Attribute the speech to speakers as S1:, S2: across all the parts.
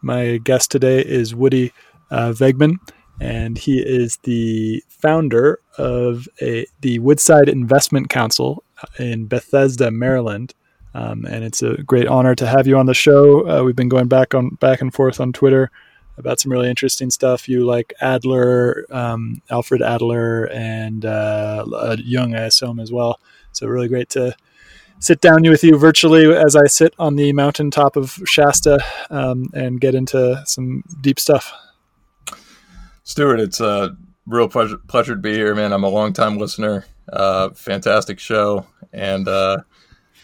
S1: My guest today is Woody uh, Vegman, and he is the founder of a, the Woodside Investment Council in Bethesda, Maryland. Um, and it's a great honor to have you on the show. Uh, we've been going back on back and forth on Twitter about some really interesting stuff. You like Adler, um, Alfred Adler, and uh, Jung, I assume as well. So really great to sit down with you virtually as I sit on the mountaintop of Shasta um, and get into some deep stuff.
S2: Stuart, it's a real pleasure, pleasure to be here, man. I'm a longtime listener. Uh, fantastic show, and uh,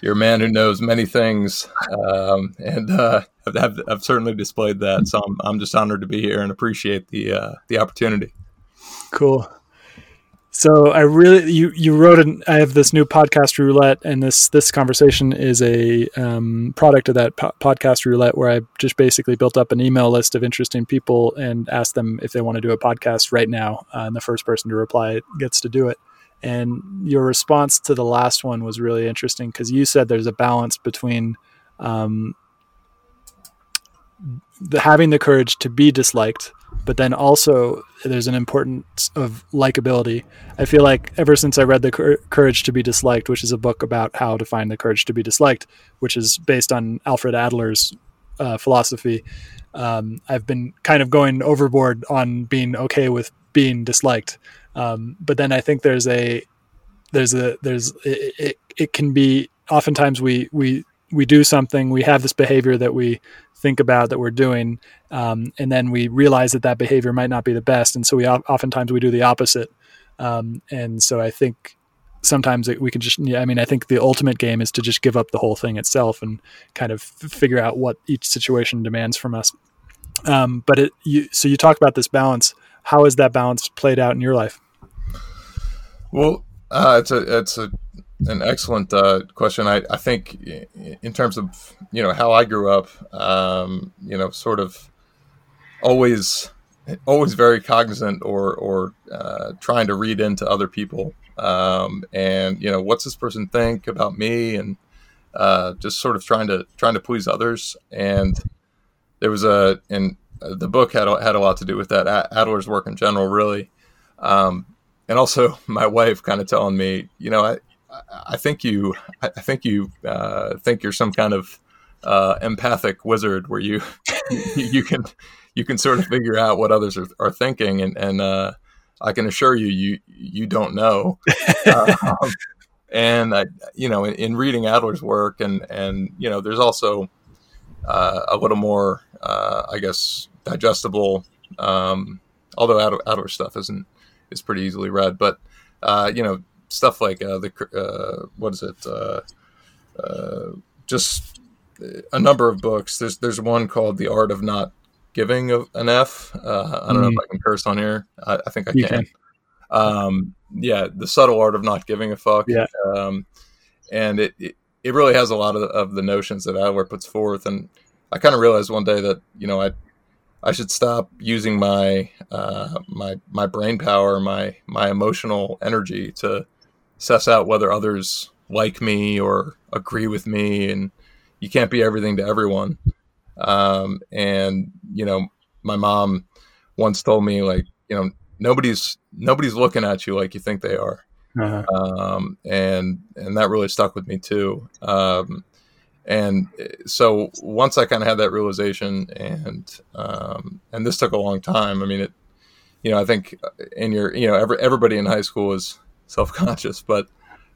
S2: you're a man who knows many things, um, and uh, I've, I've, certainly displayed that. So I'm, I'm just honored to be here and appreciate the uh, the opportunity.
S1: Cool. So I really you you wrote an I have this new podcast roulette and this this conversation is a um, product of that po- podcast roulette where I just basically built up an email list of interesting people and asked them if they want to do a podcast right now uh, and the first person to reply gets to do it. And your response to the last one was really interesting because you said there's a balance between um, the, having the courage to be disliked but then also there's an importance of likability. I feel like ever since I read The Courage to be Disliked, which is a book about how to find the courage to be disliked, which is based on Alfred Adler's uh, philosophy, um, I've been kind of going overboard on being okay with being disliked. Um, but then I think there's a there's a there's it, it, it can be oftentimes we we we do something we have this behavior that we think about that we're doing um, and then we realize that that behavior might not be the best. And so we oftentimes we do the opposite. Um, and so i think sometimes we can just i mean i think the ultimate game is to just give up the whole thing itself and kind of figure out what each situation demands from us. Um, but it you so you talk about this balance. How has that balance played out in your life?
S2: Well uh, it's a it's a an excellent uh, question. I, I think in terms of you know how I grew up, um, you know, sort of always always very cognizant or or uh, trying to read into other people, um, and you know, what's this person think about me, and uh, just sort of trying to trying to please others. And there was a and the book had had a lot to do with that. Adler's work in general, really. Um, and also my wife kind of telling me, you know, I, I think you, I think you uh, think you're some kind of uh, empathic wizard where you, you can, you can sort of figure out what others are, are thinking, and and uh, I can assure you, you you don't know. um, and I, you know, in, in, reading Adler's work, and and you know, there's also uh, a little more, uh, I guess, digestible. Um, although Adler, Adler stuff isn't is pretty easily read, but uh, you know, stuff like uh, the uh, what is it? Uh, uh, just a number of books. There's there's one called The Art of Not Giving an F. Uh, I don't mm. know if. I can curse on here. I, I think I can. can. Um, yeah, the subtle art of not giving a fuck.
S1: Yeah.
S2: Um, and it, it, it really has a lot of, of the notions that Adler puts forth. And I kind of realized one day that you know I I should stop using my uh, my my brain power, my my emotional energy to suss out whether others like me or agree with me, and you can't be everything to everyone. Um, and you know, my mom once told me like, you know, nobody's nobody's looking at you like you think they are, uh-huh. um, and and that really stuck with me too. Um, and so once I kind of had that realization, and um, and this took a long time. I mean, it, you know, I think in your, you know, every, everybody in high school is self conscious, but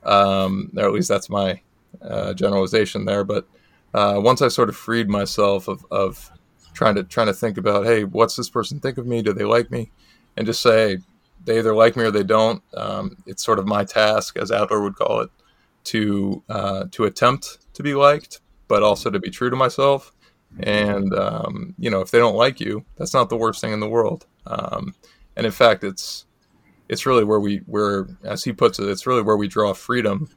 S2: um, or at least that's my uh, generalization there. But uh, once I sort of freed myself of, of trying to trying to think about, hey, what's this person think of me? Do they like me? And just say they either like me or they don't. Um, it's sort of my task, as Adler would call it, to uh, to attempt to be liked, but also to be true to myself. And um, you know, if they don't like you, that's not the worst thing in the world. Um, and in fact, it's it's really where we where as he puts it it's really where we draw freedom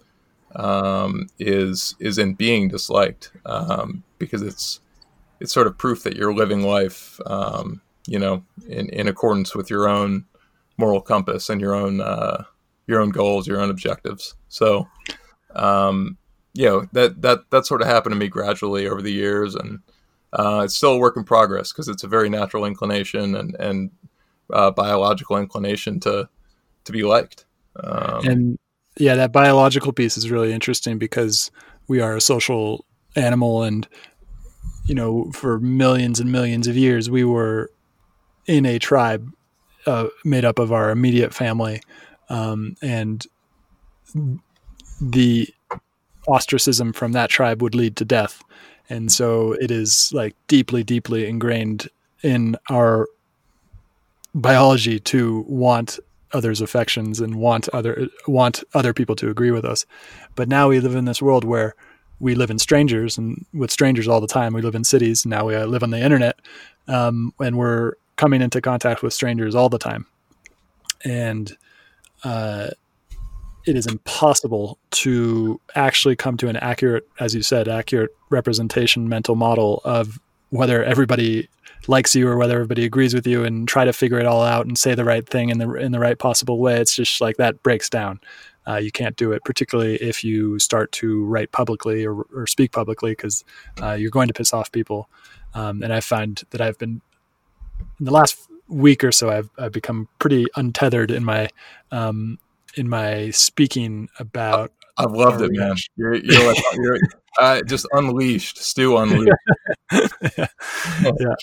S2: um, is is in being disliked um, because it's it's sort of proof that you're living life um, you know in, in accordance with your own moral compass and your own uh, your own goals your own objectives. So um, you know that that that sort of happened to me gradually over the years and uh, it's still a work in progress because it's a very natural inclination and and uh, biological inclination to to be liked.
S1: Um, and yeah, that biological piece is really interesting because we are a social animal, and you know, for millions and millions of years, we were in a tribe uh, made up of our immediate family, um, and the ostracism from that tribe would lead to death. And so it is like deeply, deeply ingrained in our biology to want others' affections and want other want other people to agree with us. But now we live in this world where we live in strangers and with strangers all the time. We live in cities. Now we uh, live on the internet, um, and we're coming into contact with strangers all the time. And uh, it is impossible to actually come to an accurate, as you said, accurate representation mental model of whether everybody likes you or whether everybody agrees with you and try to figure it all out and say the right thing in the in the right possible way. It's just like that breaks down. Uh, you can't do it particularly if you start to write publicly or, or speak publicly because uh, you're going to piss off people. Um, and i find that i've been in the last week or so i've, I've become pretty untethered in my um, in my speaking about
S2: I've loved it, man. You're, you're, like, you're uh, just unleashed, Stu unleashed.
S1: yeah. yeah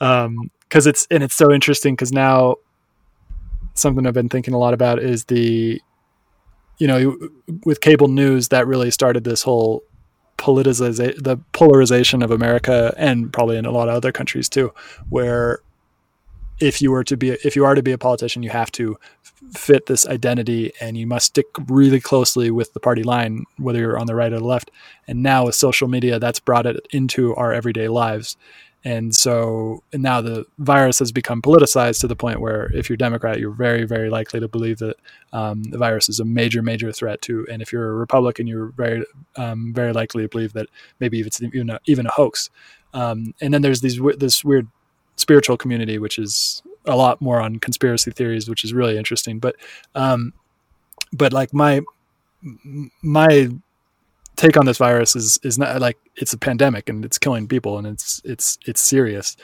S1: um because it's and it's so interesting because now something i've been thinking a lot about is the you know, with cable news, that really started this whole politicization, the polarization of America, and probably in a lot of other countries too, where if you were to be if you are to be a politician you have to fit this identity and you must stick really closely with the party line whether you're on the right or the left. And now with social media that's brought it into our everyday lives. And so and now the virus has become politicized to the point where if you're democrat you're very very likely to believe that um, the virus is a major major threat to and if you're a republican you're very um, very likely to believe that maybe it's even a, even a hoax. Um, and then there's these this weird spiritual community, which is a lot more on conspiracy theories, which is really interesting. But, um, but like my my take on this virus is is not like it's a pandemic and it's killing people and it's it's it's serious.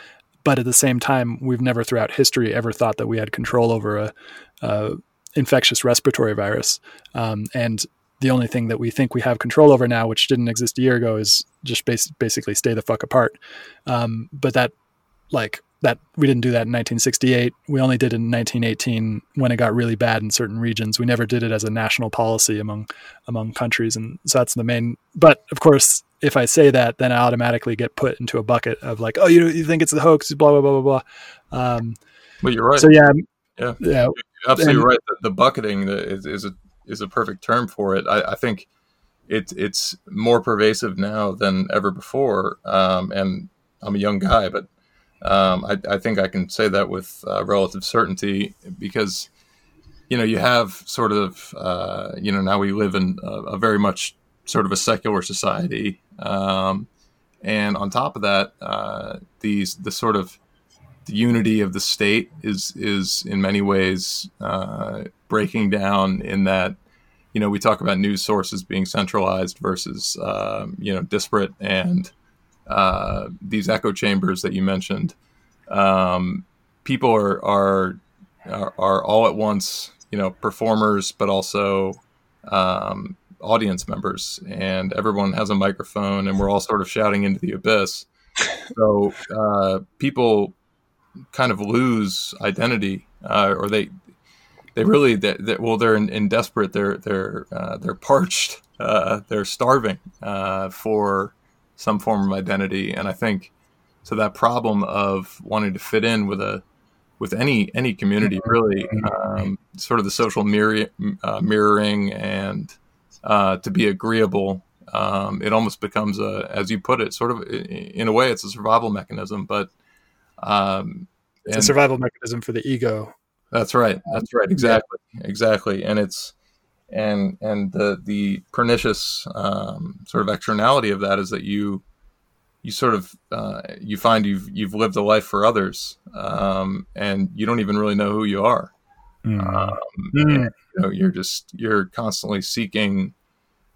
S1: But at the same time, we've never throughout history ever thought that we had control over a, a infectious respiratory virus. Um, and the only thing that we think we have control over now, which didn't exist a year ago, is just bas- basically stay the fuck apart. Um, but that like that we didn't do that in 1968. We only did it in 1918 when it got really bad in certain regions. We never did it as a national policy among among countries, and so that's the main. But of course, if I say that, then I automatically get put into a bucket of like, oh, you you think it's a hoax, blah blah blah blah blah. Um,
S2: well, you're right.
S1: So yeah,
S2: yeah, yeah, you're absolutely and, right. The, the bucketing is, is a is a perfect term for it. I, I think it's it's more pervasive now than ever before. Um, and I'm a young guy, but um, I, I, think I can say that with uh, relative certainty because, you know, you have sort of, uh, you know, now we live in a, a, very much sort of a secular society. Um, and on top of that, uh, these, the sort of the unity of the state is, is in many ways uh, breaking down in that, you know, we talk about news sources being centralized versus, um, you know, disparate and, uh, these echo chambers that you mentioned, um, people are, are, are are all at once, you know, performers, but also um, audience members, and everyone has a microphone, and we're all sort of shouting into the abyss. So uh, people kind of lose identity, uh, or they they really they, they, well they're in, in, desperate they're they're uh, they're parched uh, they're starving uh, for some form of identity. And I think so that problem of wanting to fit in with a with any any community really um, sort of the social mirror, uh, mirroring and uh, to be agreeable um, it almost becomes a as you put it sort of in a way it's a survival mechanism but um,
S1: it's a survival mechanism for the ego.
S2: That's right. That's right. Exactly. Exactly. And it's and and the the pernicious um, sort of externality of that is that you you sort of uh, you find you've you've lived a life for others um, and you don't even really know who you are mm. Um, mm. And, you know you're just you're constantly seeking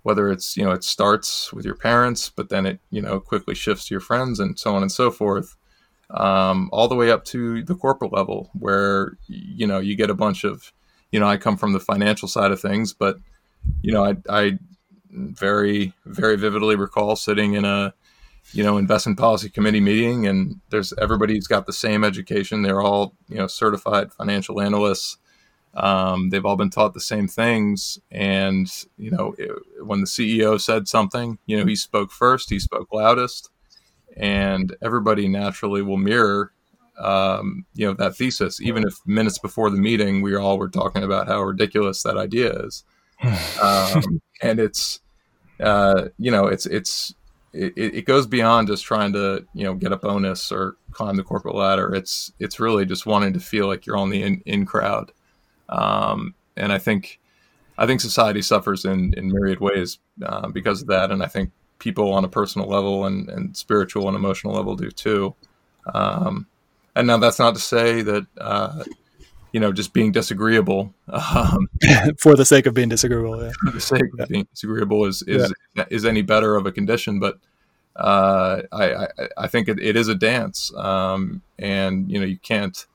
S2: whether it's you know it starts with your parents but then it you know quickly shifts to your friends and so on and so forth um, all the way up to the corporate level where you know you get a bunch of you know, I come from the financial side of things, but you know, I, I very, very vividly recall sitting in a, you know, investment policy committee meeting, and there's everybody's got the same education. They're all, you know, certified financial analysts. Um, they've all been taught the same things, and you know, it, when the CEO said something, you know, he spoke first, he spoke loudest, and everybody naturally will mirror um, you know that thesis even if minutes before the meeting we all were talking about how ridiculous that idea is. Um, and it's uh, you know it's it's it, it, goes beyond just trying to you know get a bonus or climb the corporate ladder. It's it's really just wanting to feel like you're on the in, in crowd. Um, and i think i think society suffers in in myriad ways uh, because of that. And i think people on a personal level and, and spiritual and emotional level do too. Um, and now that's not to say that uh, you know just being disagreeable um,
S1: for the sake of being disagreeable. Yeah.
S2: For the sake yeah. of being disagreeable is is yeah. is any better of a condition, but. Uh, I, I, I think it, it is a dance, um, and you know you can't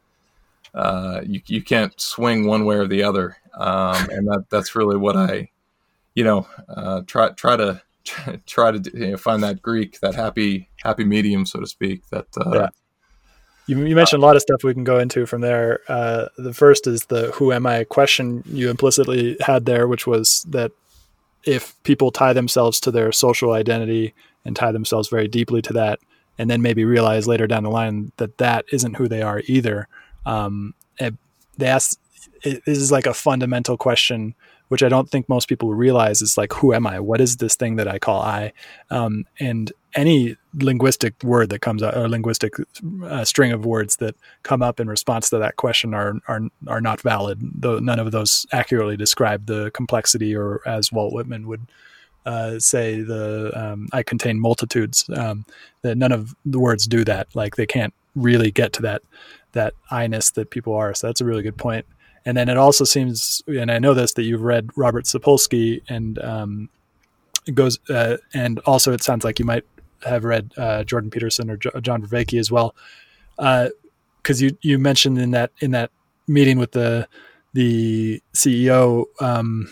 S2: uh, you you can't swing one way or the other, um, and that that's really what I, you know, uh, try try to try to you know, find that Greek that happy happy medium, so to speak. That uh,
S1: You, you mentioned a lot of stuff we can go into from there. Uh, the first is the "Who am I?" question you implicitly had there, which was that if people tie themselves to their social identity and tie themselves very deeply to that, and then maybe realize later down the line that that isn't who they are either, um, it, they ask. It, this is like a fundamental question which I don't think most people realize is like, who am I? What is this thing that I call I? Um, and any linguistic word that comes out or linguistic uh, string of words that come up in response to that question are are are not valid. Though none of those accurately describe the complexity, or as Walt Whitman would uh, say, the um, I contain multitudes. Um, that none of the words do that. Like they can't really get to that that I ness that people are. So that's a really good point. And then it also seems, and I know this, that you've read Robert Sapolsky, and um, it goes, uh, and also it sounds like you might have read uh, Jordan Peterson or jo- John Vervaeke as well, because uh, you you mentioned in that in that meeting with the the CEO, um,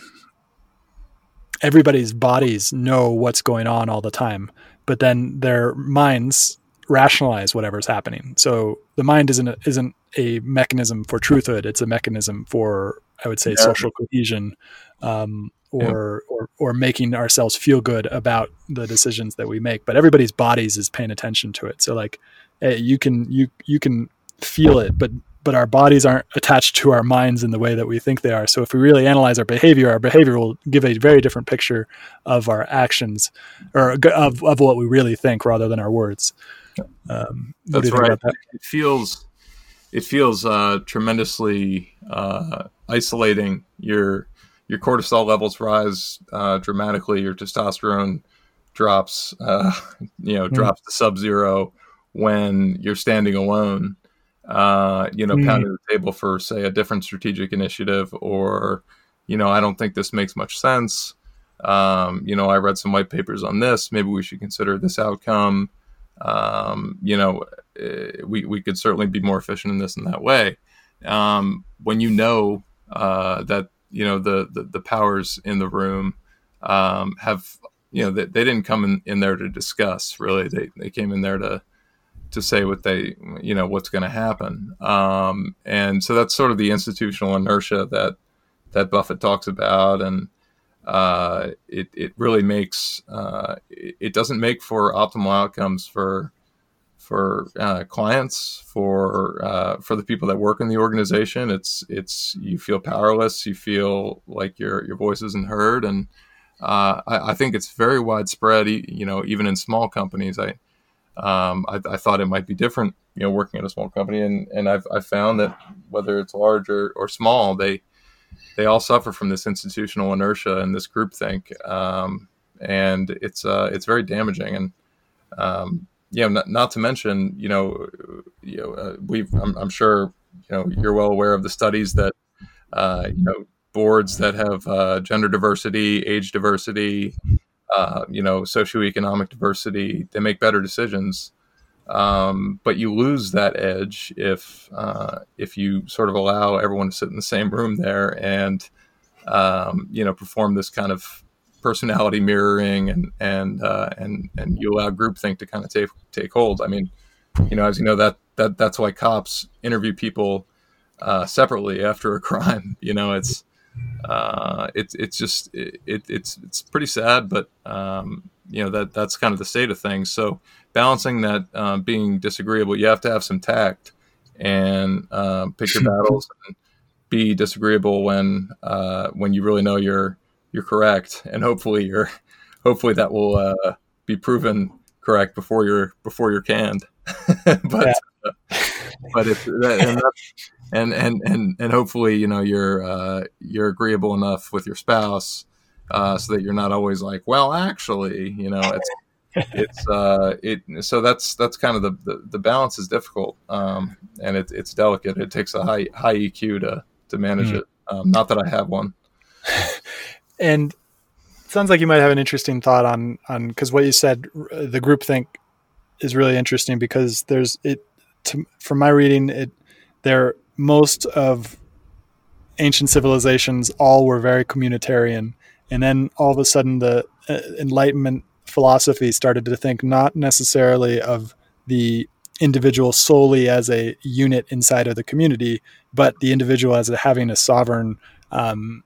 S1: everybody's bodies know what's going on all the time, but then their minds rationalize whatever's happening. So the mind isn't a, isn't a mechanism for truthhood; it's a mechanism for I would say yeah. social cohesion, um, or, yeah. or or making ourselves feel good about the decisions that we make. But everybody's bodies is paying attention to it. So like hey, you can you you can feel it, but but our bodies aren't attached to our minds in the way that we think they are. So if we really analyze our behavior, our behavior will give a very different picture of our actions or of, of what we really think rather than our words.
S2: Um, That's right. That? It feels it feels uh, tremendously uh, isolating. Your your cortisol levels rise uh, dramatically. Your testosterone drops, uh, you know, mm. drops to sub zero when you're standing alone. Uh, you know, mm. pounding the table for say a different strategic initiative, or you know, I don't think this makes much sense. Um, you know, I read some white papers on this. Maybe we should consider this outcome um, you know, eh, we, we could certainly be more efficient in this and that way. Um, when you know uh, that, you know, the, the, the, powers in the room um, have, you know, they, they didn't come in, in there to discuss really. They, they came in there to, to say what they, you know, what's going to happen. Um, and so that's sort of the institutional inertia that, that Buffett talks about. And, uh, it, it really makes uh, it, doesn't make for optimal outcomes for for uh, clients for uh, for the people that work in the organization. It's it's you feel powerless you feel like your your voice isn't heard. And uh, I, I, think it's very widespread you know even in small companies. I, um, I, I thought it might be different you know working at a small company. And and I've, I've found that whether it's large or, or small they they all suffer from this institutional inertia and this groupthink, um, and it's uh, it's very damaging. And um, you know, not, not, to mention, you know, you know, uh, we've I'm, I'm, sure you know you're well aware of the studies that uh, you know boards that have uh, gender diversity, age diversity, uh, you know, socioeconomic diversity, they make better decisions. Um, but you lose that edge if uh, if you sort of allow everyone to sit in the same room there and um, you know perform this kind of personality mirroring and and uh, and and you allow groupthink to kind of take take hold. I mean, you know, as you know that that that's why cops interview people uh, separately after a crime. You know, it's uh, it's it's just it, it's it's pretty sad, but um, you know that that's kind of the state of things. So balancing that um, being disagreeable, you have to have some tact and uh, pick your battles and be disagreeable when uh, when you really know you're you're correct, and hopefully you're hopefully that will uh, be proven correct before you're before you're canned. but. Uh, but if and, and, and and and hopefully you know you're uh, you're agreeable enough with your spouse uh, so that you're not always like, well, actually, you know, it's it's uh it so that's that's kind of the the, the balance is difficult um and it, it's delicate it takes a high high eq to to manage mm. it um, not that i have one
S1: and sounds like you might have an interesting thought on on because what you said the group think is really interesting because there's it to, from my reading it there most of ancient civilizations all were very communitarian. And then all of a sudden the uh, enlightenment philosophy started to think not necessarily of the individual solely as a unit inside of the community, but the individual as having a sovereign um,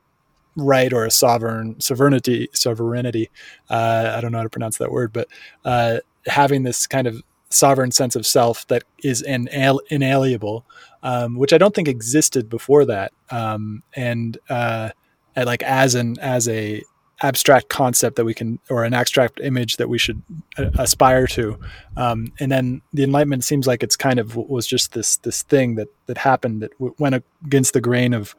S1: right or a sovereign sovereignty sovereignty. Uh, I don't know how to pronounce that word, but uh, having this kind of sovereign sense of self that is inal- inalienable, um, which I don't think existed before that, um, and uh, like as an as a abstract concept that we can or an abstract image that we should uh, aspire to um, and then the enlightenment seems like it's kind of was just this this thing that that happened that went against the grain of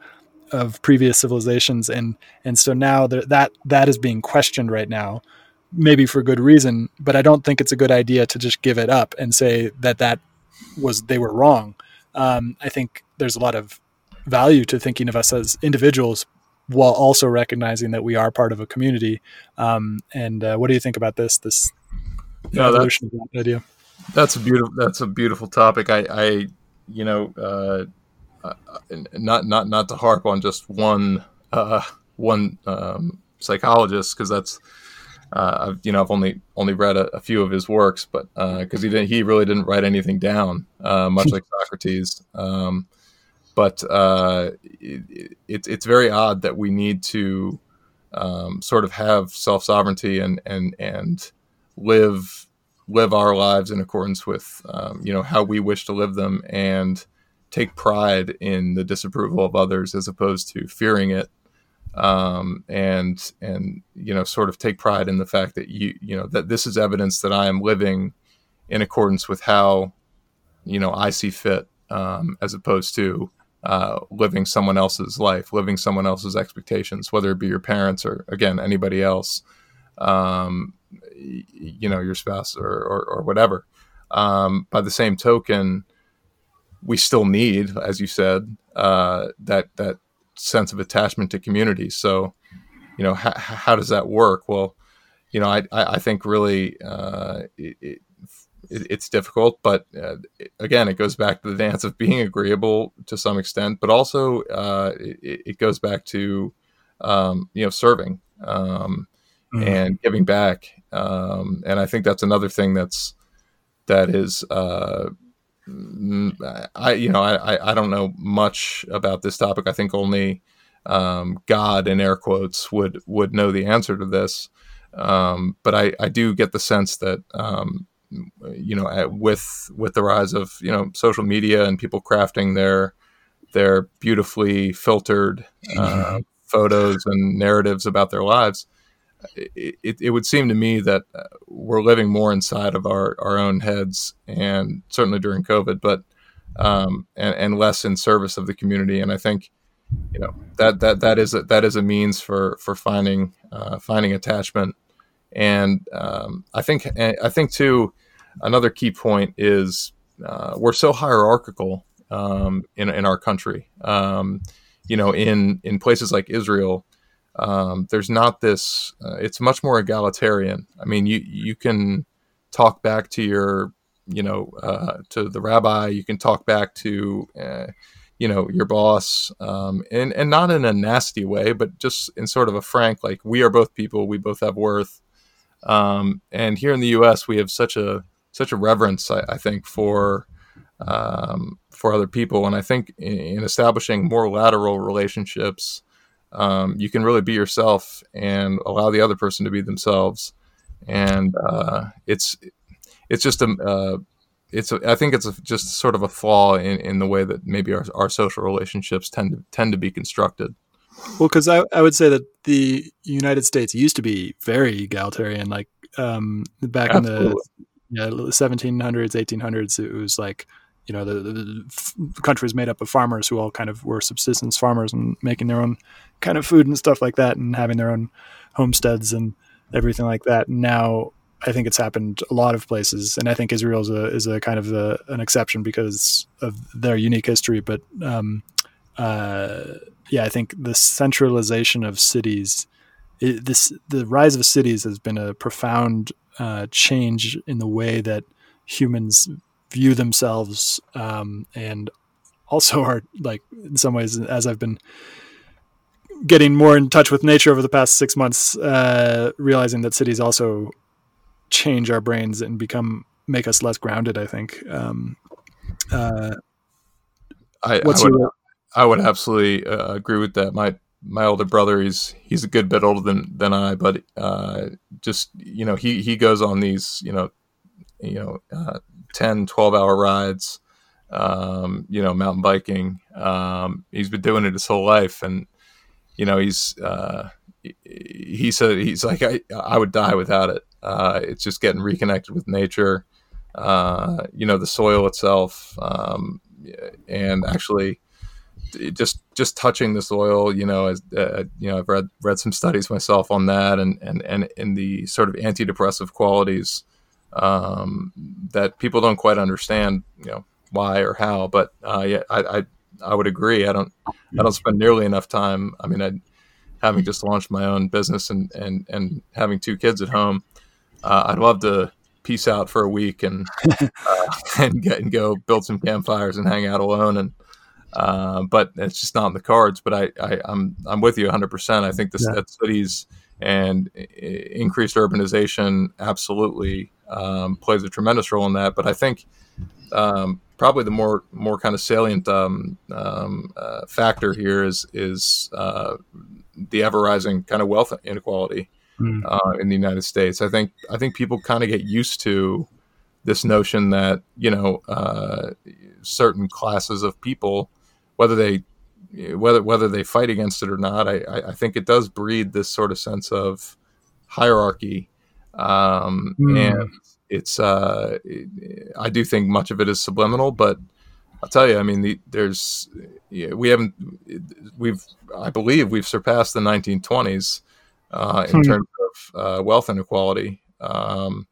S1: of previous civilizations and and so now that that is being questioned right now maybe for good reason but i don't think it's a good idea to just give it up and say that that was they were wrong um, i think there's a lot of value to thinking of us as individuals while also recognizing that we are part of a community. Um, and uh, what do you think about this? This no, evolution
S2: that, of that idea. That's a beautiful. That's a beautiful topic. I, I you know, uh, not not not to harp on just one uh, one um, psychologist because that's. Uh, I've, you know, I've only only read a, a few of his works, but because uh, he didn't, he really didn't write anything down, much like Socrates. Um, but uh, it, it, it's very odd that we need to um, sort of have self sovereignty and and and live live our lives in accordance with um, you know how we wish to live them and take pride in the disapproval of others as opposed to fearing it um, and and you know sort of take pride in the fact that you you know that this is evidence that I am living in accordance with how you know I see fit um, as opposed to uh, living someone else's life, living someone else's expectations, whether it be your parents or again anybody else, um, you know, your spouse or or, or whatever. Um, by the same token, we still need, as you said, uh, that that sense of attachment to community. So, you know, how, how does that work? Well, you know, I I, think really uh, it, it, it's difficult, but uh, again, it goes back to the dance of being agreeable to some extent, but also uh, it, it, goes back to um, you know serving um, mm. and giving back, um, and I think that's another thing that's that is. Uh, I you know I, I don't know much about this topic. I think only um, God in air quotes would would know the answer to this. Um, but I, I do get the sense that um, you know, with with the rise of you know social media and people crafting their their beautifully filtered uh, photos and narratives about their lives, it, it, would seem to me that uh, we're living more inside of our, our own heads, and certainly during COVID, but um, and, and less in service of the community. And I think you know that that that is a, that is a means for for finding uh, finding attachment and um, I think I think too another key point is uh, we're so hierarchical um, in in our country. Um, you know, in in places like Israel, um, there's not this. Uh, it's much more egalitarian. I mean, you you can talk back to your you know uh, to the rabbi. You can talk back to uh, you know your boss um, and and not in a nasty way but just in sort of a frank like we are both people we both have worth um, and here in the U.S., we have such a such a reverence, I, I think, for um, for other people, and I think in, in establishing more lateral relationships, um, you can really be yourself and allow the other person to be themselves. And uh, it's it's just a uh, it's a, I think it's a, just sort of a flaw in, in the way that maybe our, our social relationships tend to tend to be constructed.
S1: Well, because I, I would say that the United States used to be very egalitarian. Like um, back Absolutely. in the yeah, 1700s, 1800s, it was like you know the, the, the, country is made up of farmers who all kind of were subsistence farmers and making their own kind of food and stuff like that, and having their own homesteads and everything like that. Now I think it's happened a lot of places, and I think Israel is a is a kind of a, an exception because of their unique history. But um, uh, yeah, I think the centralization of cities, it, this the rise of cities has been a profound uh, change in the way that humans view themselves, um, and also are like in some ways, as I've been getting more in touch with nature over the past six months, uh, realizing that cities also change our brains and become make us less grounded. I think. Um, uh,
S2: I, I would, I would absolutely uh, agree with that. My my older brother, he's he's a good bit older than than I, but uh, just you know, he he goes on these you know, you know, uh, 10, 12 hour rides, um, you know, mountain biking. Um, he's been doing it his whole life, and you know, he's uh, he said he's like I I would die without it. Uh, it's just getting reconnected with nature, uh, you know, the soil itself, um, and actually just just touching the soil, you know, as uh, you know, I've read read some studies myself on that, and and and in the sort of antidepressive qualities um, that people don't quite understand, you know, why or how. But uh, yeah, I, I I would agree. I don't I don't spend nearly enough time. I mean, I having just launched my own business and and and having two kids at home, uh, I'd love to peace out for a week and uh, and get and go build some campfires and hang out alone and uh, but it's just not in the cards. But I, I am I'm, I'm with you 100. percent I think the yeah. cities and increased urbanization absolutely um, plays a tremendous role in that. But I think um, probably the more more kind of salient um, um uh, factor here is is uh, the ever rising kind of wealth inequality mm. uh, in the United States. I think I think people kind of get used to this notion that you know uh, certain classes of people whether they whether whether they fight against it or not, I, I think it does breed this sort of sense of hierarchy, um, mm. and it's uh, I do think much of it is subliminal, but I'll tell you, I mean, the, there's we haven't we've I believe we've surpassed the 1920s uh, in hmm. terms of uh, wealth inequality. Um,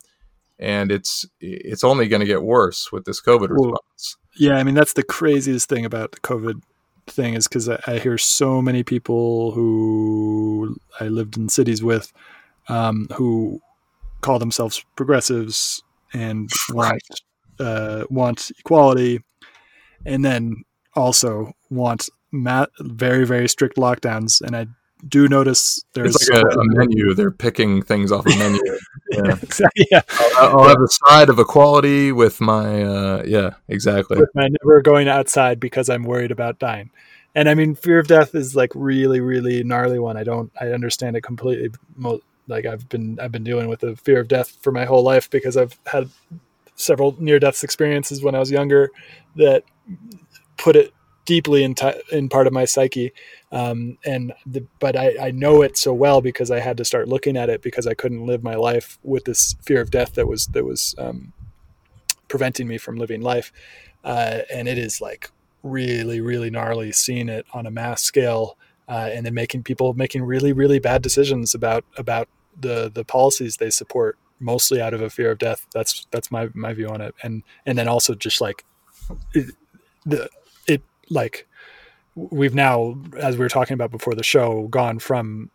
S2: and it's it's only going to get worse with this COVID response.
S1: Yeah, I mean that's the craziest thing about the COVID thing is because I, I, hear so many people who I lived in cities with um, who call themselves progressives and want uh, want equality, and then also want mat- very very strict lockdowns. And I do notice there's
S2: it's like a, a, menu. They're picking things off a menu. Yeah, exactly, yeah. I'll, I'll, have a side of equality with my uh, yeah, exactly. With
S1: my never going outside because I'm worried about dying. And I mean, fear of death is like really, really gnarly one. I don't, I understand it completely. Like I've been, I've been dealing with the fear of death for my whole life because I've had several near death experiences when I was younger that put it deeply in, t- in part of my psyche. Um, and the, but I, I know it so well because I had to start looking at it because I couldn't live my life with this fear of death that was that was um, preventing me from living life. Uh, and it is like really, really gnarly seeing it on a mass scale, uh, and then making people making really, really bad decisions about about the the policies they support, mostly out of a fear of death. That's that's my my view on it, and and then also just like it, the it like we've now, as we were talking about before the show, gone from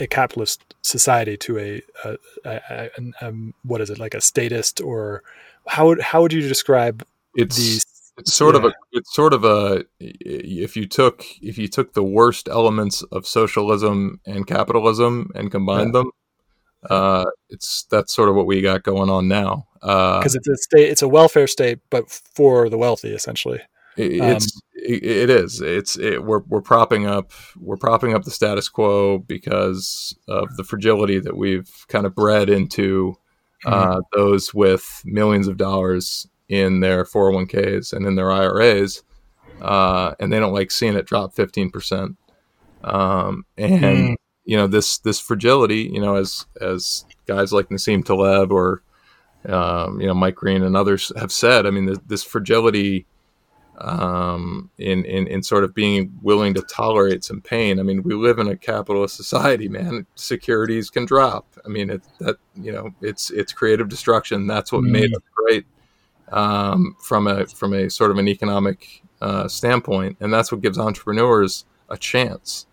S1: a capitalist society to a, a, a, a um, what is it like a statist or how would how would you describe
S2: it's these? It's sort yeah. of a it's sort of a if you took if you took the worst elements of socialism and capitalism and combined yeah. them, uh, it's that's sort of what we got going on now.
S1: Because uh, it's a state, it's a welfare state, but for the wealthy, essentially.
S2: It, um, it's it, it is. It's it, we're we're propping up we're propping up the status quo because of the fragility that we've kind of bred into uh, mm-hmm. those with millions of dollars in their 401ks and in their IRAs, uh, and they don't like seeing it drop 15 percent. Um, and mm. you know this this fragility, you know, as as guys like Nassim Taleb or um, you know Mike Green and others have said, I mean, this, this fragility um, in, in in sort of being willing to tolerate some pain. I mean, we live in a capitalist society, man. Securities can drop. I mean, it, that you know, it's it's creative destruction. That's what mm. made us great um, from a from a sort of an economic uh, standpoint, and that's what gives entrepreneurs a chance.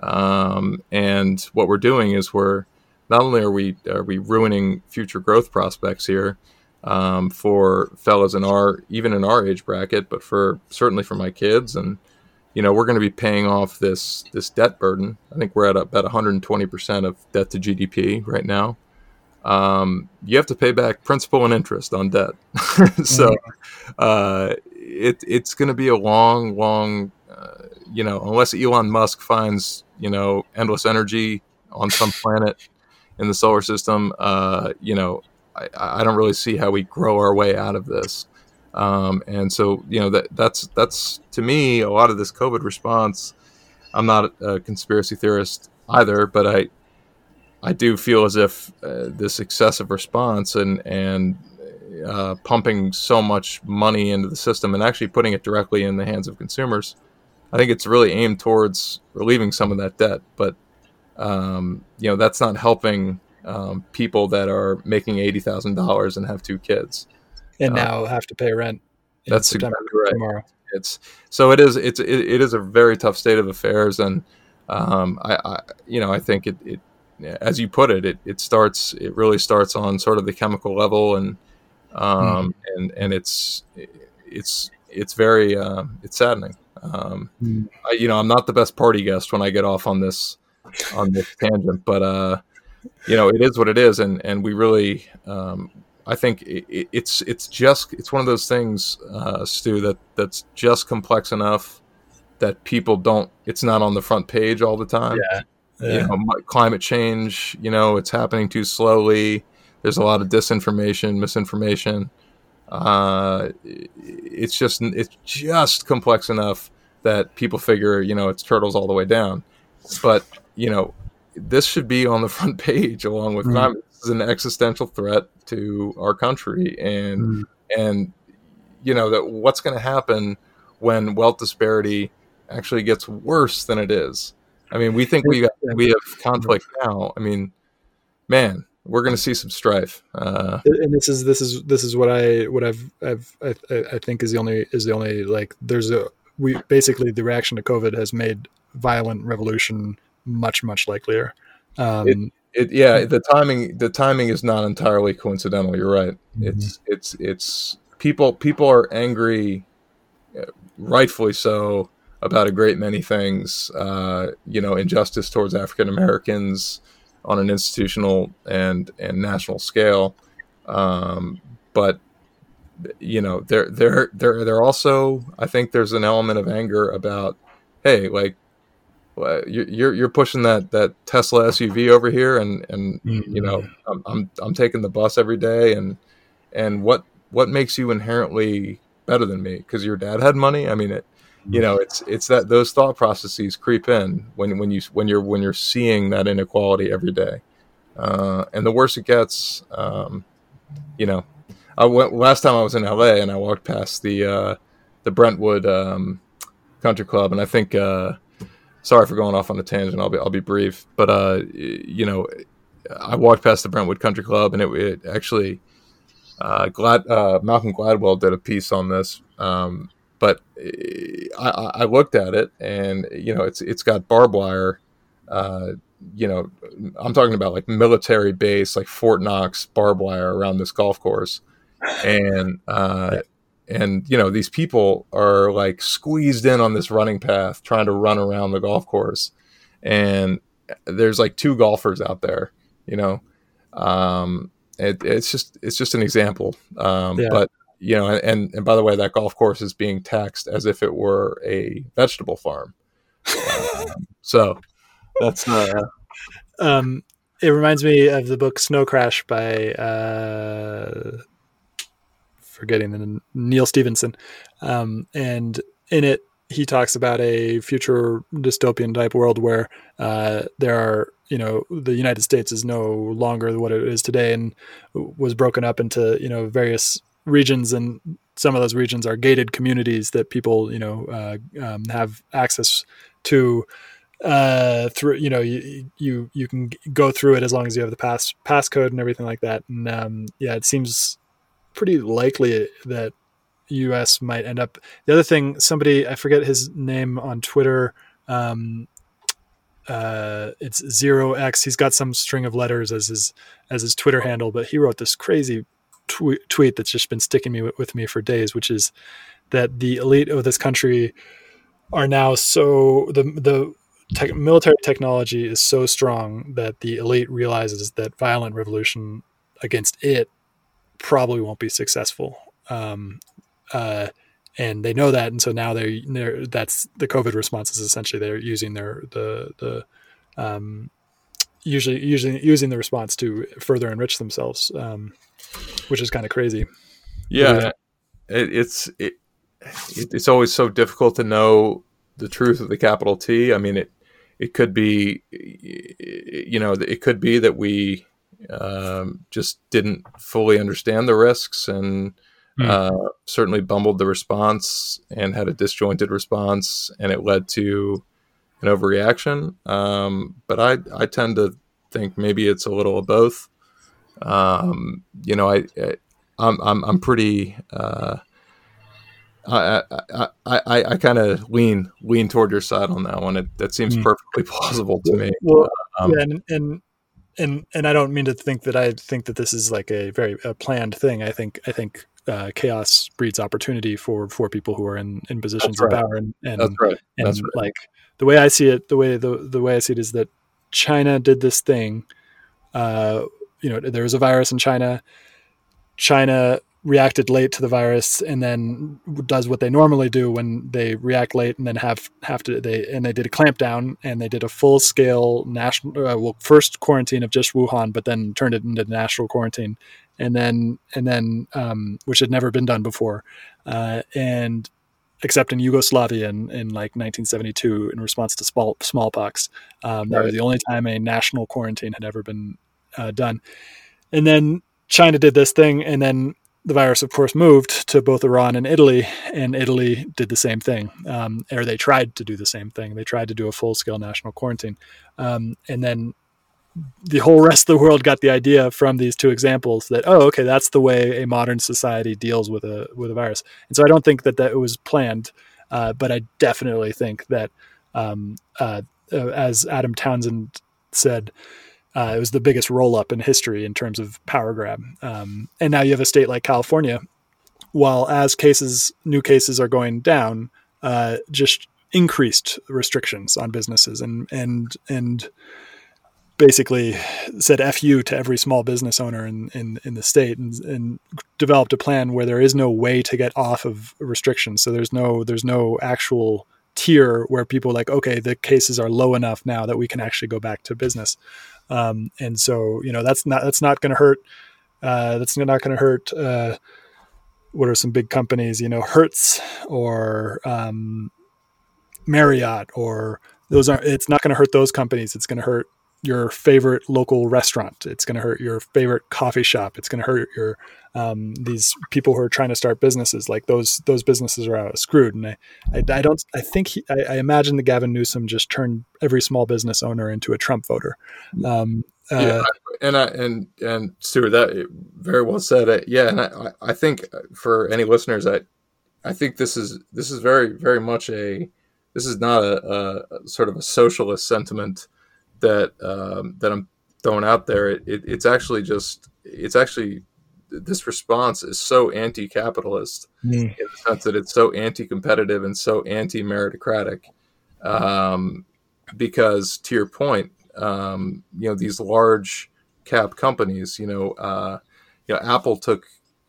S2: Um, and what we're doing is we're not only are we are we ruining future growth prospects here, um, for fellows in our even in our age bracket, but for certainly for my kids and you know we're going to be paying off this this debt burden. I think we're at about 120 percent of debt to GDP right now, um, you have to pay back principal and interest on debt. so uh, it, it's going to be a long, long, uh, you know, unless Elon Musk finds, you know, endless energy on some planet in the solar system, uh, you know, I, I, don't really see how we grow our way out of this. Um, and so, you know, that that's that's to me a lot of this COVID response. I'm not a conspiracy theorist either, but I I do feel as if uh, this excessive response and and uh, pumping so much money into the system and actually putting it directly in the hands of consumers, I think it's really aimed towards relieving some of that debt. But um, you know that's not helping um, people that are making eighty thousand dollars and have two kids,
S1: and uh, now have to pay rent.
S2: That's September, exactly right. Tomorrow. It's so it is. It's it, it is a very tough state of affairs, and um, I, I you know I think it, it as you put it, it, it starts, it really starts on sort of the chemical level and, um, mm. and, and it's, it's, it's very, uh, it's saddening. Um, mm. I, you know, I'm not the best party guest when I get off on this, on this tangent, but, uh, you know, it is what it is. And, and we really, um, I think it, it's, it's just, it's one of those things, uh, Stu, that that's just complex enough that people don't, it's not on the front page all the time.
S1: Yeah
S2: yeah. You know, climate change, you know, it's happening too slowly. There's a lot of disinformation, misinformation. Uh, it's just it's just complex enough that people figure, you know, it's turtles all the way down. But you know, this should be on the front page along with mm. climate. This is an existential threat to our country, and mm. and you know that what's going to happen when wealth disparity actually gets worse than it is I mean, we think we got, we have conflict now. I mean, man, we're going to see some strife. Uh,
S1: and this is this is this is what I what I've I've I, I think is the only is the only like there's a we basically the reaction to COVID has made violent revolution much much likelier. Um,
S2: it, it, yeah, the timing the timing is not entirely coincidental. You're right. Mm-hmm. It's it's it's people people are angry, uh, rightfully so about a great many things. Uh, you know, injustice towards African Americans on an institutional and and national scale. Um, but you know, there there there there also I think there's an element of anger about, hey, like you're you're pushing that that Tesla SUV over here, and and mm-hmm. you know I'm, I'm I'm taking the bus every day, and and what what makes you inherently better than me? Because your dad had money. I mean, it you know it's it's that those thought processes creep in when when you when you're when you're seeing that inequality every day. Uh, and the worse it gets um, you know I went last time I was in LA and I walked past the uh, the Brentwood um, Country Club and I think uh, sorry for going off on a tangent I'll be I'll be brief but uh, you know I walked past the Brentwood Country Club and it, it actually uh, Glad uh, Malcolm Gladwell did a piece on this um, but I, I, looked at it, and you know, it's it's got barbed wire. Uh, you know, I'm talking about like military base, like Fort Knox barbed wire around this golf course, and uh, and you know, these people are like squeezed in on this running path, trying to run around the golf course, and there's like two golfers out there. You know, um, it, it's just it's just an example, um, yeah. but you know, and and by the way, that golf course is being taxed as if it were a vegetable farm. um, so that's uh,
S1: um, it reminds me of the book Snow Crash by uh, forgetting the Neal Stephenson, um, and in it he talks about a future dystopian type world where uh, there are you know the United States is no longer what it is today and was broken up into you know various regions and some of those regions are gated communities that people you know uh, um, have access to. Uh, through you know you, you you can go through it as long as you have the pass passcode and everything like that. And um, yeah it seems pretty likely that us might end up the other thing somebody i forget his name on twitter um, uh, it's zero x. He's got some string of letters as his as his twitter handle but he wrote this crazy tw- tweet that's just been sticking me with me for days, which is that the elite of this country are now so the the te- military technology is so strong that the elite realizes that violent revolution against it probably won't be successful. Um, uh, and they know that, and so now they're, they're that's the COVID response is essentially they're using their the the um, usually using using the response to further enrich themselves, um, which is kind of crazy.
S2: Yeah, it, it's it, it's always so difficult to know the truth of the capital T. I mean, it it could be, you know, it could be that we um, just didn't fully understand the risks and mm. uh, certainly bumbled the response and had a disjointed response, and it led to an overreaction. Um, but I I tend to think maybe it's a little of both. Um, you know, I, I I'm I'm, I'm pretty. Uh, I I I, I kind of lean lean toward your side on that one. It, that seems mm. perfectly plausible to me.
S1: Well, um, yeah, and, and and and I don't mean to think that I think that this is like a very a planned thing. I think I think uh, chaos breeds opportunity for for people who are in in positions right. of power and and,
S2: That's right.
S1: And
S2: right.
S1: like the way I see it, the way the the way I see it is that China did this thing. Uh, you know, there was a virus in China. China reacted late to the virus and then does what they normally do when they react late and then have have to they and they did a clampdown and they did a full scale national uh, well first quarantine of just Wuhan but then turned it into national quarantine and then and then um, which had never been done before uh, and except in Yugoslavia in, in like 1972 in response to small, smallpox um, that right. was the only time a national quarantine had ever been uh, done and then China did this thing, and then the virus, of course, moved to both Iran and Italy, and Italy did the same thing, um, or they tried to do the same thing. They tried to do a full scale national quarantine. Um, and then the whole rest of the world got the idea from these two examples that oh okay that's the way a modern society deals with a with a virus and so i don't think that that was planned uh, but i definitely think that um, uh, uh as adam townsend said uh, it was the biggest roll up in history in terms of power grab. Um, and now you have a state like California, while as cases, new cases are going down, uh, just increased restrictions on businesses and and and basically said "fu" to every small business owner in in, in the state and, and developed a plan where there is no way to get off of restrictions. So there's no there's no actual tier where people like okay the cases are low enough now that we can actually go back to business um, and so, you know, that's not, that's not going to hurt. Uh, that's not going to hurt. Uh, what are some big companies, you know, Hertz or, um, Marriott or those are, it's not going to hurt those companies. It's going to hurt your favorite local restaurant. It's going to hurt your favorite coffee shop. It's going to hurt your um, these people who are trying to start businesses. Like those those businesses are out screwed. And I, I, I don't. I think he, I, I, imagine the Gavin Newsom just turned every small business owner into a Trump voter. Um,
S2: uh, yeah, and I, and and Stuart, that very well said. Uh, yeah, and I I think for any listeners, I I think this is this is very very much a this is not a, a sort of a socialist sentiment that um, that I'm throwing out there, it, it, it's actually just it's actually this response is so anti-capitalist mm. in the sense that it's so anti-competitive and so anti-meritocratic. Um, because to your point, um, you know these large cap companies, you know, uh, you know, Apple took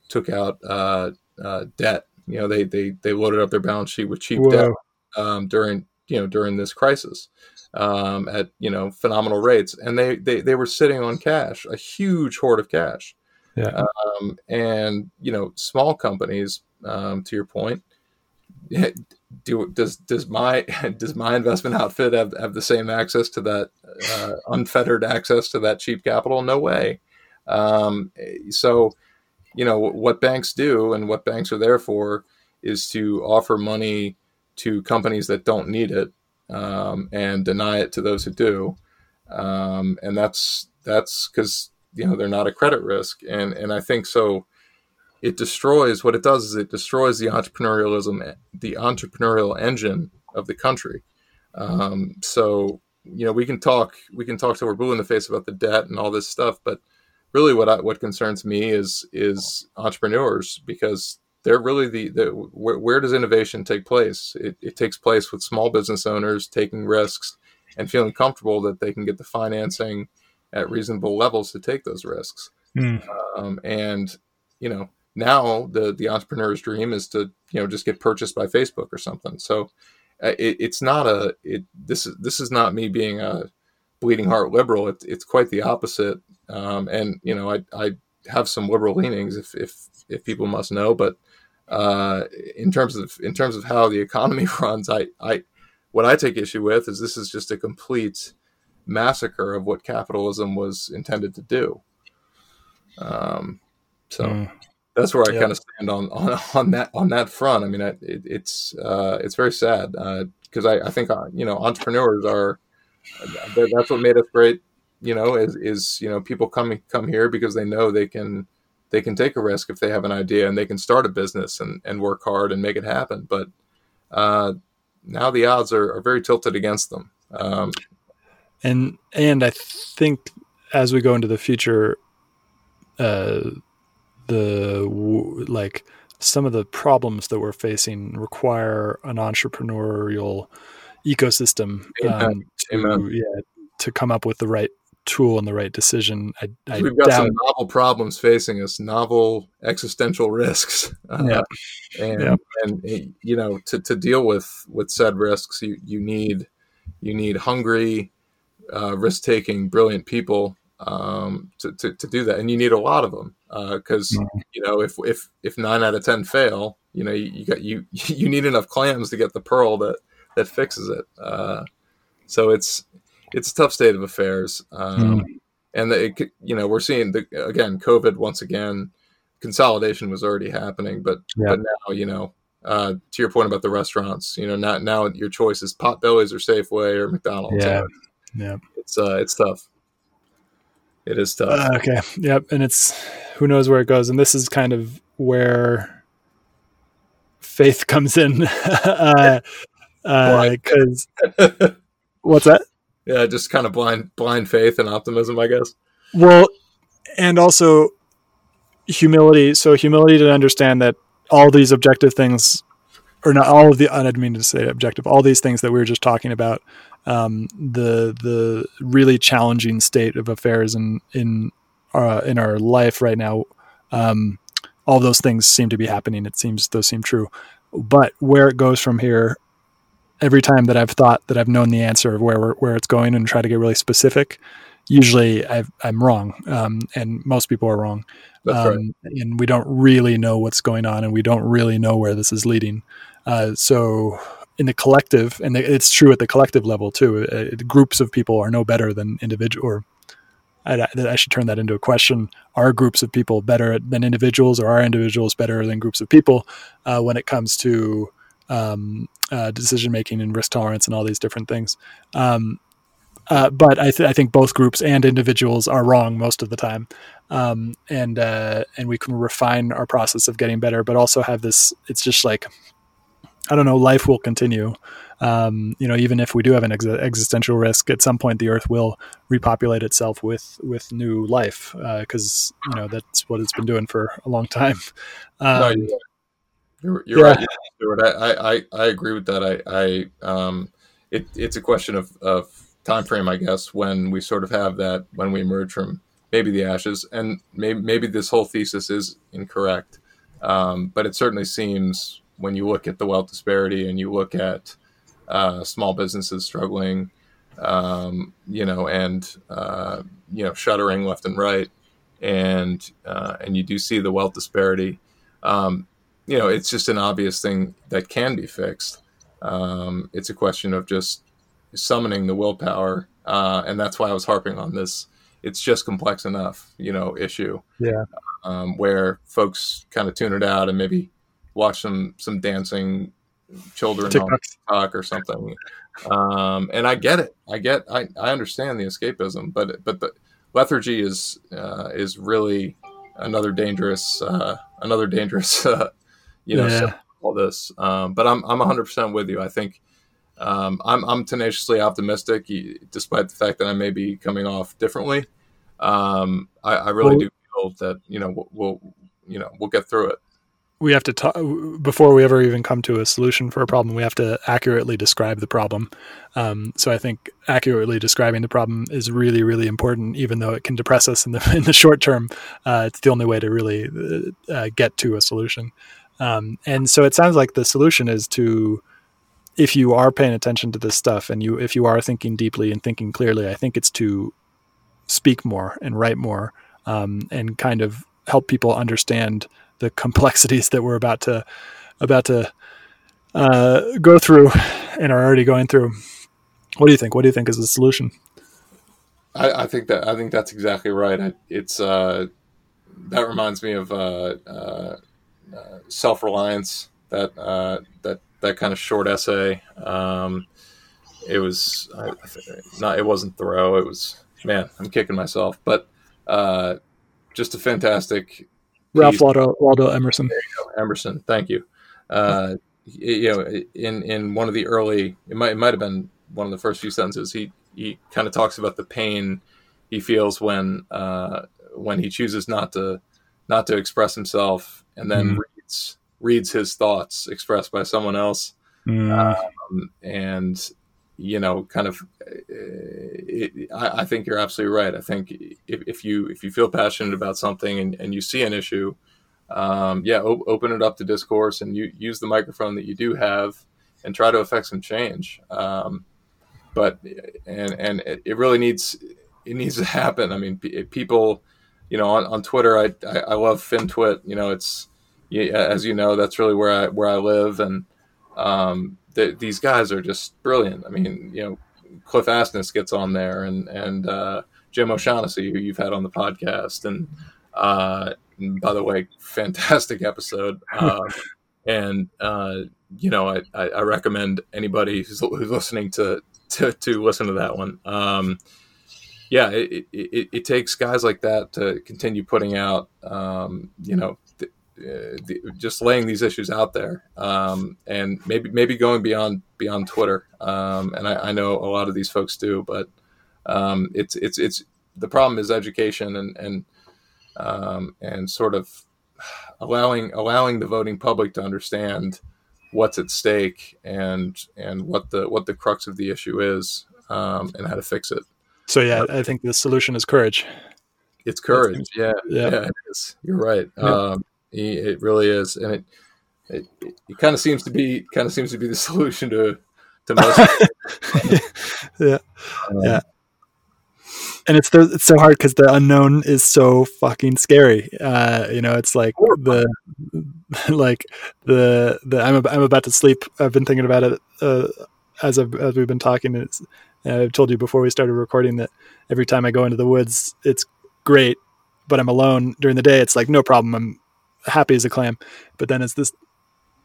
S2: took out uh, uh, debt. You know, they they they loaded up their balance sheet with cheap Whoa. debt um, during you know during this crisis um, at you know phenomenal rates, and they, they they were sitting on cash, a huge hoard of cash.
S1: Yeah.
S2: Um, and you know, small companies, um, to your point, do does does my does my investment outfit have, have the same access to that uh, unfettered access to that cheap capital? No way. Um, so, you know what banks do and what banks are there for is to offer money to companies that don't need it um, and deny it to those who do. Um, and that's that's because you know they're not a credit risk, and and I think so. It destroys what it does is it destroys the entrepreneurialism, the entrepreneurial engine of the country. Um, so you know we can talk we can talk till we're blue in the face about the debt and all this stuff, but really what I, what concerns me is is entrepreneurs because they're really the, the where, where, does innovation take place? It, it, takes place with small business owners taking risks and feeling comfortable that they can get the financing at reasonable levels to take those risks.
S1: Mm.
S2: Um, and you know, now the the entrepreneur's dream is to you know just get purchased by Facebook or something. So uh, it, it's not a it this is this is not me being a bleeding heart liberal. It, it's quite the opposite. Um, and you know, I I have some liberal leanings if if if people must know, but uh, in terms of in terms of how the economy runs, I I what I take issue with is this is just a complete massacre of what capitalism was intended to do. Um, so mm. that's where I yep. kind of stand on, on on that on that front. I mean, it, it's uh, it's very sad because uh, I, I think uh, you know entrepreneurs are that's what made us great. You know, is is you know people come come here because they know they can they can take a risk if they have an idea and they can start a business and, and work hard and make it happen. But uh, now the odds are, are very tilted against them. Um,
S1: and and I think as we go into the future, uh, the like some of the problems that we're facing require an entrepreneurial ecosystem um, to yeah to come up with the right tool and the right decision. I, I
S2: We've got doubt. some novel problems facing us, novel existential risks. Uh, yeah. And, yeah. and, you know, to, to deal with, with said risks, you, you need, you need hungry, uh, risk taking, brilliant people um, to, to, to, do that. And you need a lot of them because, uh, mm-hmm. you know, if, if, if nine out of 10 fail, you know, you, you, got, you, you need enough clams to get the pearl that, that fixes it. Uh, so it's, it's a tough state of affairs. Um, mm. And the, it, you know, we're seeing the, again, COVID once again, consolidation was already happening, but, yeah. but now, you know, uh, to your point about the restaurants, you know, now, now your choice is Potbellies or Safeway or McDonald's.
S1: Yeah. Yeah.
S2: It's, uh, it's tough. It is tough.
S1: Uh, okay. Yep. And it's, who knows where it goes. And this is kind of where faith comes in. uh, uh, cause what's that?
S2: Yeah, just kind of blind blind faith and optimism, I guess.
S1: Well, and also humility. So humility to understand that all these objective things, or not all of the. I didn't mean to say objective. All these things that we were just talking about, um, the the really challenging state of affairs in in uh, in our life right now. Um, all those things seem to be happening. It seems those seem true, but where it goes from here every time that I've thought that I've known the answer of where where it's going and try to get really specific, usually i am wrong, um, and most people are wrong.
S2: Um,
S1: right. And we don't really know what's going on, and we don't really know where this is leading. Uh, so in the collective, and it's true at the collective level too. Uh, groups of people are no better than individual. Or I, I, should turn that into a question: Are groups of people better than individuals, or are individuals better than groups of people uh, when it comes to um, uh, decision making and risk tolerance and all these different things. Um, uh, but I, th- I, think both groups and individuals are wrong most of the time, um, and uh, and we can refine our process of getting better, but also have this. It's just like I don't know. Life will continue. Um, you know, even if we do have an ex- existential risk, at some point the Earth will repopulate itself with with new life because uh, you know that's what it's been doing for a long time. Um,
S2: no, you're, you're yeah. right, Stuart. I, I, I agree with that. I, I um, it, it's a question of, of time frame, I guess, when we sort of have that when we emerge from maybe the ashes, and maybe maybe this whole thesis is incorrect, um, but it certainly seems when you look at the wealth disparity and you look at uh, small businesses struggling, um, you know, and uh, you know, shuttering left and right, and uh, and you do see the wealth disparity. Um, you know, it's just an obvious thing that can be fixed. Um, it's a question of just summoning the willpower, uh, and that's why I was harping on this. It's just complex enough, you know, issue.
S1: Yeah.
S2: Um, where folks kind of tune it out and maybe watch some some dancing children TikTok. on TikTok or something. Um, and I get it. I get. I, I understand the escapism, but but the lethargy is uh, is really another dangerous uh, another dangerous uh, you know, yeah. all this. Um, but I'm I'm 100 percent with you. I think um, I'm I'm tenaciously optimistic, despite the fact that I may be coming off differently. Um, I, I, really well, do feel that you know we'll, we'll, you know we'll get through it.
S1: we have to talk before we ever even come to a solution for a problem. We have to accurately describe the problem. Um, so I think accurately describing the problem is really, really important. Even though it can depress us in the in the short term, uh, it's the only way to really uh, uh, get to a solution. Um, and so it sounds like the solution is to, if you are paying attention to this stuff and you if you are thinking deeply and thinking clearly, I think it's to speak more and write more um, and kind of help people understand the complexities that we're about to about to uh, go through and are already going through. What do you think? What do you think is the solution?
S2: I, I think that I think that's exactly right. It's uh, that reminds me of uh, uh, self reliance. That uh, that that kind of short essay. Um, it was not. It wasn't Thoreau. It was man. I'm kicking myself, but uh, just a fantastic
S1: Ralph Waldo, Waldo Emerson.
S2: Emerson, thank you. Uh, you know, in in one of the early, it might it might have been one of the first few sentences. He he kind of talks about the pain he feels when uh, when he chooses not to not to express himself, and then mm. reads reads his thoughts expressed by someone else. Mm. Um, and you know, kind of, it, I, I, think you're absolutely right. I think if, if, you if you feel passionate about something and, and you see an issue, um, yeah, o- open it up to discourse and you use the microphone that you do have and try to affect some change. Um, but and and it, it, really needs it needs to happen. I mean, people, you know, on, on Twitter, I, I, I love FinTwit. You know, it's as you know, that's really where I where I live and. Um, the, these guys are just brilliant. I mean, you know, Cliff Asness gets on there, and and uh, Jim O'Shaughnessy, who you've had on the podcast, and, uh, by the way, fantastic episode. Uh, and uh, you know, I, I, I, recommend anybody who's, who's listening to, to, to listen to that one. Um, yeah, it, it, it, takes guys like that to continue putting out, um, you know, the, just laying these issues out there, um, and maybe maybe going beyond beyond Twitter. Um, and I, I, know a lot of these folks do, but um, it's it's it's the problem is education and and um, and sort of allowing allowing the voting public to understand what's at stake and and what the what the crux of the issue is um, and how to fix it.
S1: So yeah, I think the solution is courage.
S2: It's courage. Yeah, yeah, yeah it is. You're right. Yeah. Um, it really is, and it it, it kind of seems to be kind of seems to be the solution to to most.
S1: yeah, um, yeah. And it's the, it's so hard because the unknown is so fucking scary. Uh, you know, it's like the like the the I'm I'm about to sleep. I've been thinking about it uh, as I've, as we've been talking. It's, I've told you before we started recording that every time I go into the woods, it's great, but I'm alone during the day. It's like no problem. I'm happy as a clam. But then as this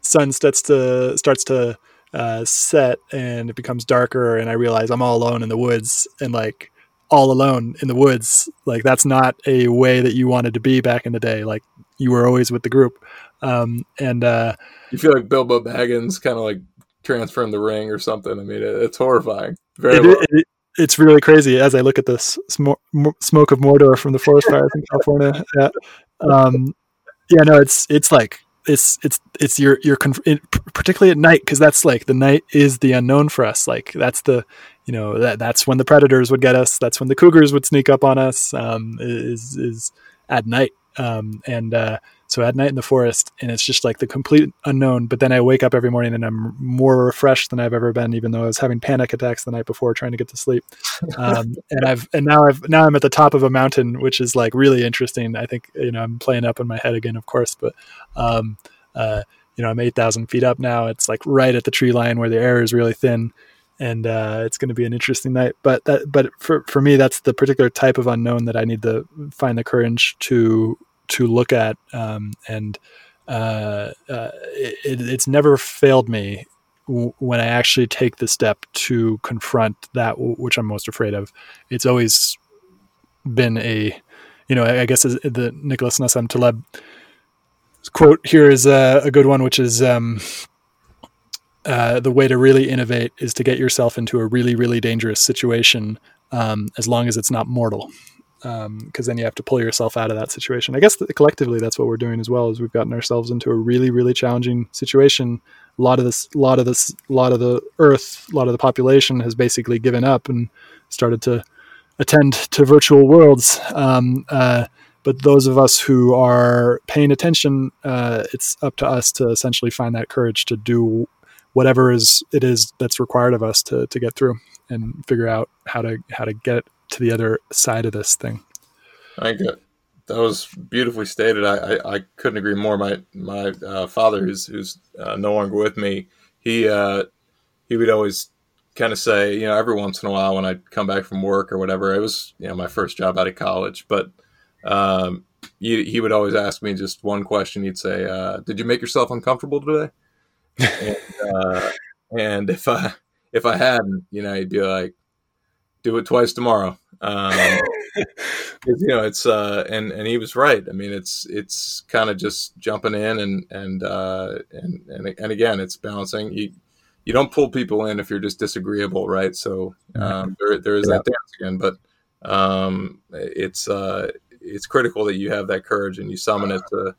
S1: sun starts to starts to uh, set and it becomes darker, and I realize I'm all alone in the woods, and like all alone in the woods, like that's not a way that you wanted to be back in the day. Like you were always with the group, um, and uh,
S2: you feel like Bilbo Baggins, kind of like transferring the ring or something. I mean, it, it's horrifying. Very it,
S1: it, it's really crazy as I look at this sm- smoke of Mordor from the forest fires in California. Yeah. Um, yeah no it's it's like it's it's it's your your it, particularly at night because that's like the night is the unknown for us. Like that's the you know that that's when the predators would get us. That's when the cougars would sneak up on us um, is is at night. Um, and uh, so at night in the forest, and it's just like the complete unknown. But then I wake up every morning and I'm more refreshed than I've ever been, even though I was having panic attacks the night before trying to get to sleep. Um, and I've and now I've now I'm at the top of a mountain, which is like really interesting. I think you know I'm playing up in my head again, of course, but um, uh, you know I'm eight thousand feet up now. It's like right at the tree line where the air is really thin and uh, it's going to be an interesting night. But that, but for for me, that's the particular type of unknown that I need to find the courage to to look at, um, and uh, uh, it, it's never failed me w- when I actually take the step to confront that w- which I'm most afraid of. It's always been a, you know, I guess the Nicholas Nassim Taleb quote here is a, a good one, which is. Um, uh, the way to really innovate is to get yourself into a really, really dangerous situation, um, as long as it's not mortal.
S3: Because um, then you have to pull yourself out of that situation. I guess collectively that's what we're doing as well. Is we've gotten ourselves into a really really challenging situation. A lot of this, a lot of this, a lot of the Earth, a lot of the population has basically given up and started to attend to virtual worlds. Um, uh, but those of us who are paying attention, uh, it's up to us to essentially find that courage to do whatever is it is that's required of us to to get through and figure out how to how to get to the other side of this thing.
S2: I get that was beautifully stated. I, I, I, couldn't agree more. My my uh, father, who's who's uh, no longer with me, he uh, he would always kind of say, you know, every once in a while when I'd come back from work or whatever, it was you know my first job out of college, but um, he, he would always ask me just one question. He'd say, uh, "Did you make yourself uncomfortable today?" and, uh, and if I if I hadn't, you know, he'd be like, "Do it twice tomorrow." Um, you know, it's uh, and and he was right. I mean, it's it's kind of just jumping in and and uh, and and and again, it's balancing. You you don't pull people in if you're just disagreeable, right? So um, there there is yeah. that dance again, but um, it's uh, it's critical that you have that courage and you summon it to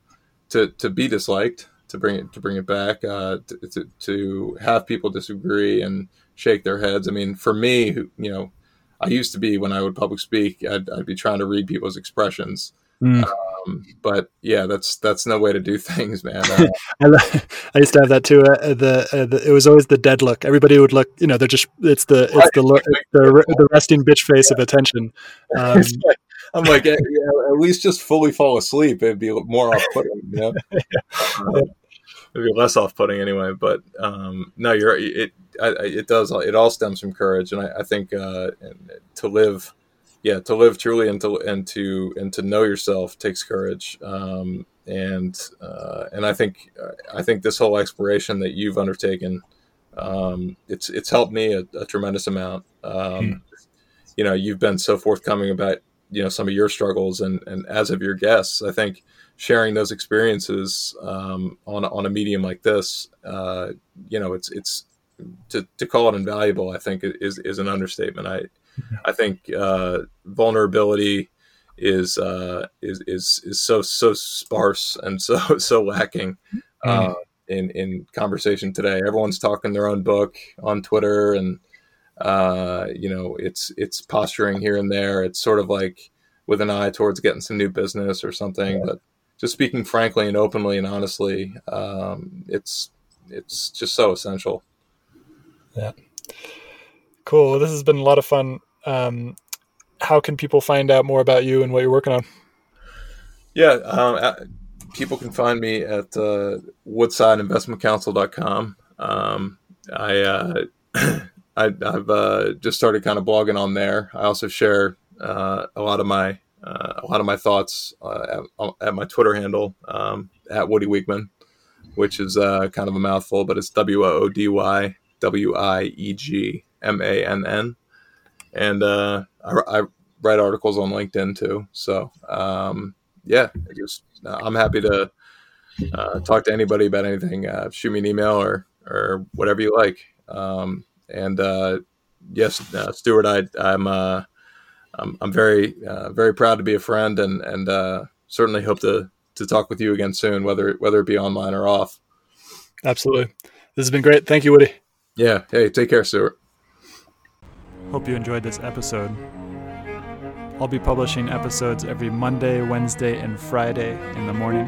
S2: to to be disliked to bring it to bring it back uh, to, to, to have people disagree and shake their heads. I mean, for me, you know, I used to be when I would public speak, I'd, I'd be trying to read people's expressions. Mm. Um, but yeah, that's that's no way to do things, man. Uh,
S3: I, used to have that too. Uh, the, uh, the, it was always the dead look. Everybody would look, you know, they're just it's the it's right. the look, it's the the resting bitch face of attention. Um,
S2: I'm like, yeah, at least just fully fall asleep. It'd be more off-putting, you know. uh, it'd be less off-putting anyway. But um, no, you're it. I, it does. It all stems from courage, and I, I think uh, to live, yeah, to live truly and to and to and to know yourself takes courage. Um, and uh, and I think I think this whole exploration that you've undertaken, um, it's it's helped me a, a tremendous amount. Um, hmm. You know, you've been so forthcoming about you know some of your struggles and and as of your guests i think sharing those experiences um, on on a medium like this uh, you know it's it's to, to call it invaluable i think is is an understatement i i think uh, vulnerability is uh, is is is so so sparse and so so lacking uh, in in conversation today everyone's talking their own book on twitter and uh, you know, it's it's posturing here and there. It's sort of like with an eye towards getting some new business or something. Yeah. But just speaking frankly and openly and honestly, um, it's it's just so essential.
S3: Yeah. Cool. This has been a lot of fun. Um, how can people find out more about you and what you're working on?
S2: Yeah, um, people can find me at uh, woodsideinvestmentcounsel.com. Um, I uh, I, have uh, just started kind of blogging on there. I also share uh, a lot of my uh, a lot of my thoughts uh, at, at, my Twitter handle um, at Woody Wiegmann, which is uh, kind of a mouthful, but it's W O O D Y W I E G M A N N, and uh, I, I, write articles on LinkedIn too. So um, yeah, just I'm happy to talk to anybody about anything. shoot me an email or or whatever you like. Um, and uh, yes, uh, Stuart, I, I'm, I'm, I'm very uh, very proud to be a friend, and and uh, certainly hope to to talk with you again soon, whether whether it be online or off.
S3: Absolutely, this has been great. Thank you, Woody.
S2: Yeah. Hey, take care, Stuart.
S1: Hope you enjoyed this episode. I'll be publishing episodes every Monday, Wednesday, and Friday in the morning.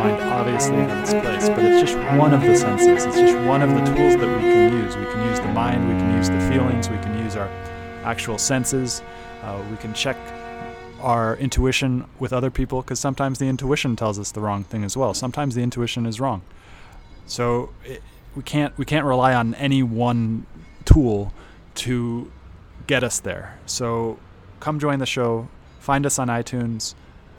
S1: Mind obviously has its place, but it's just one of the senses. It's just one of the tools that we can use. We can use the mind, we can use the feelings, we can use our actual senses. Uh, we can check our intuition with other people because sometimes the intuition tells us the wrong thing as well. Sometimes the intuition is wrong. So it, we can't we can't rely on any one tool to get us there. So come join the show. Find us on iTunes.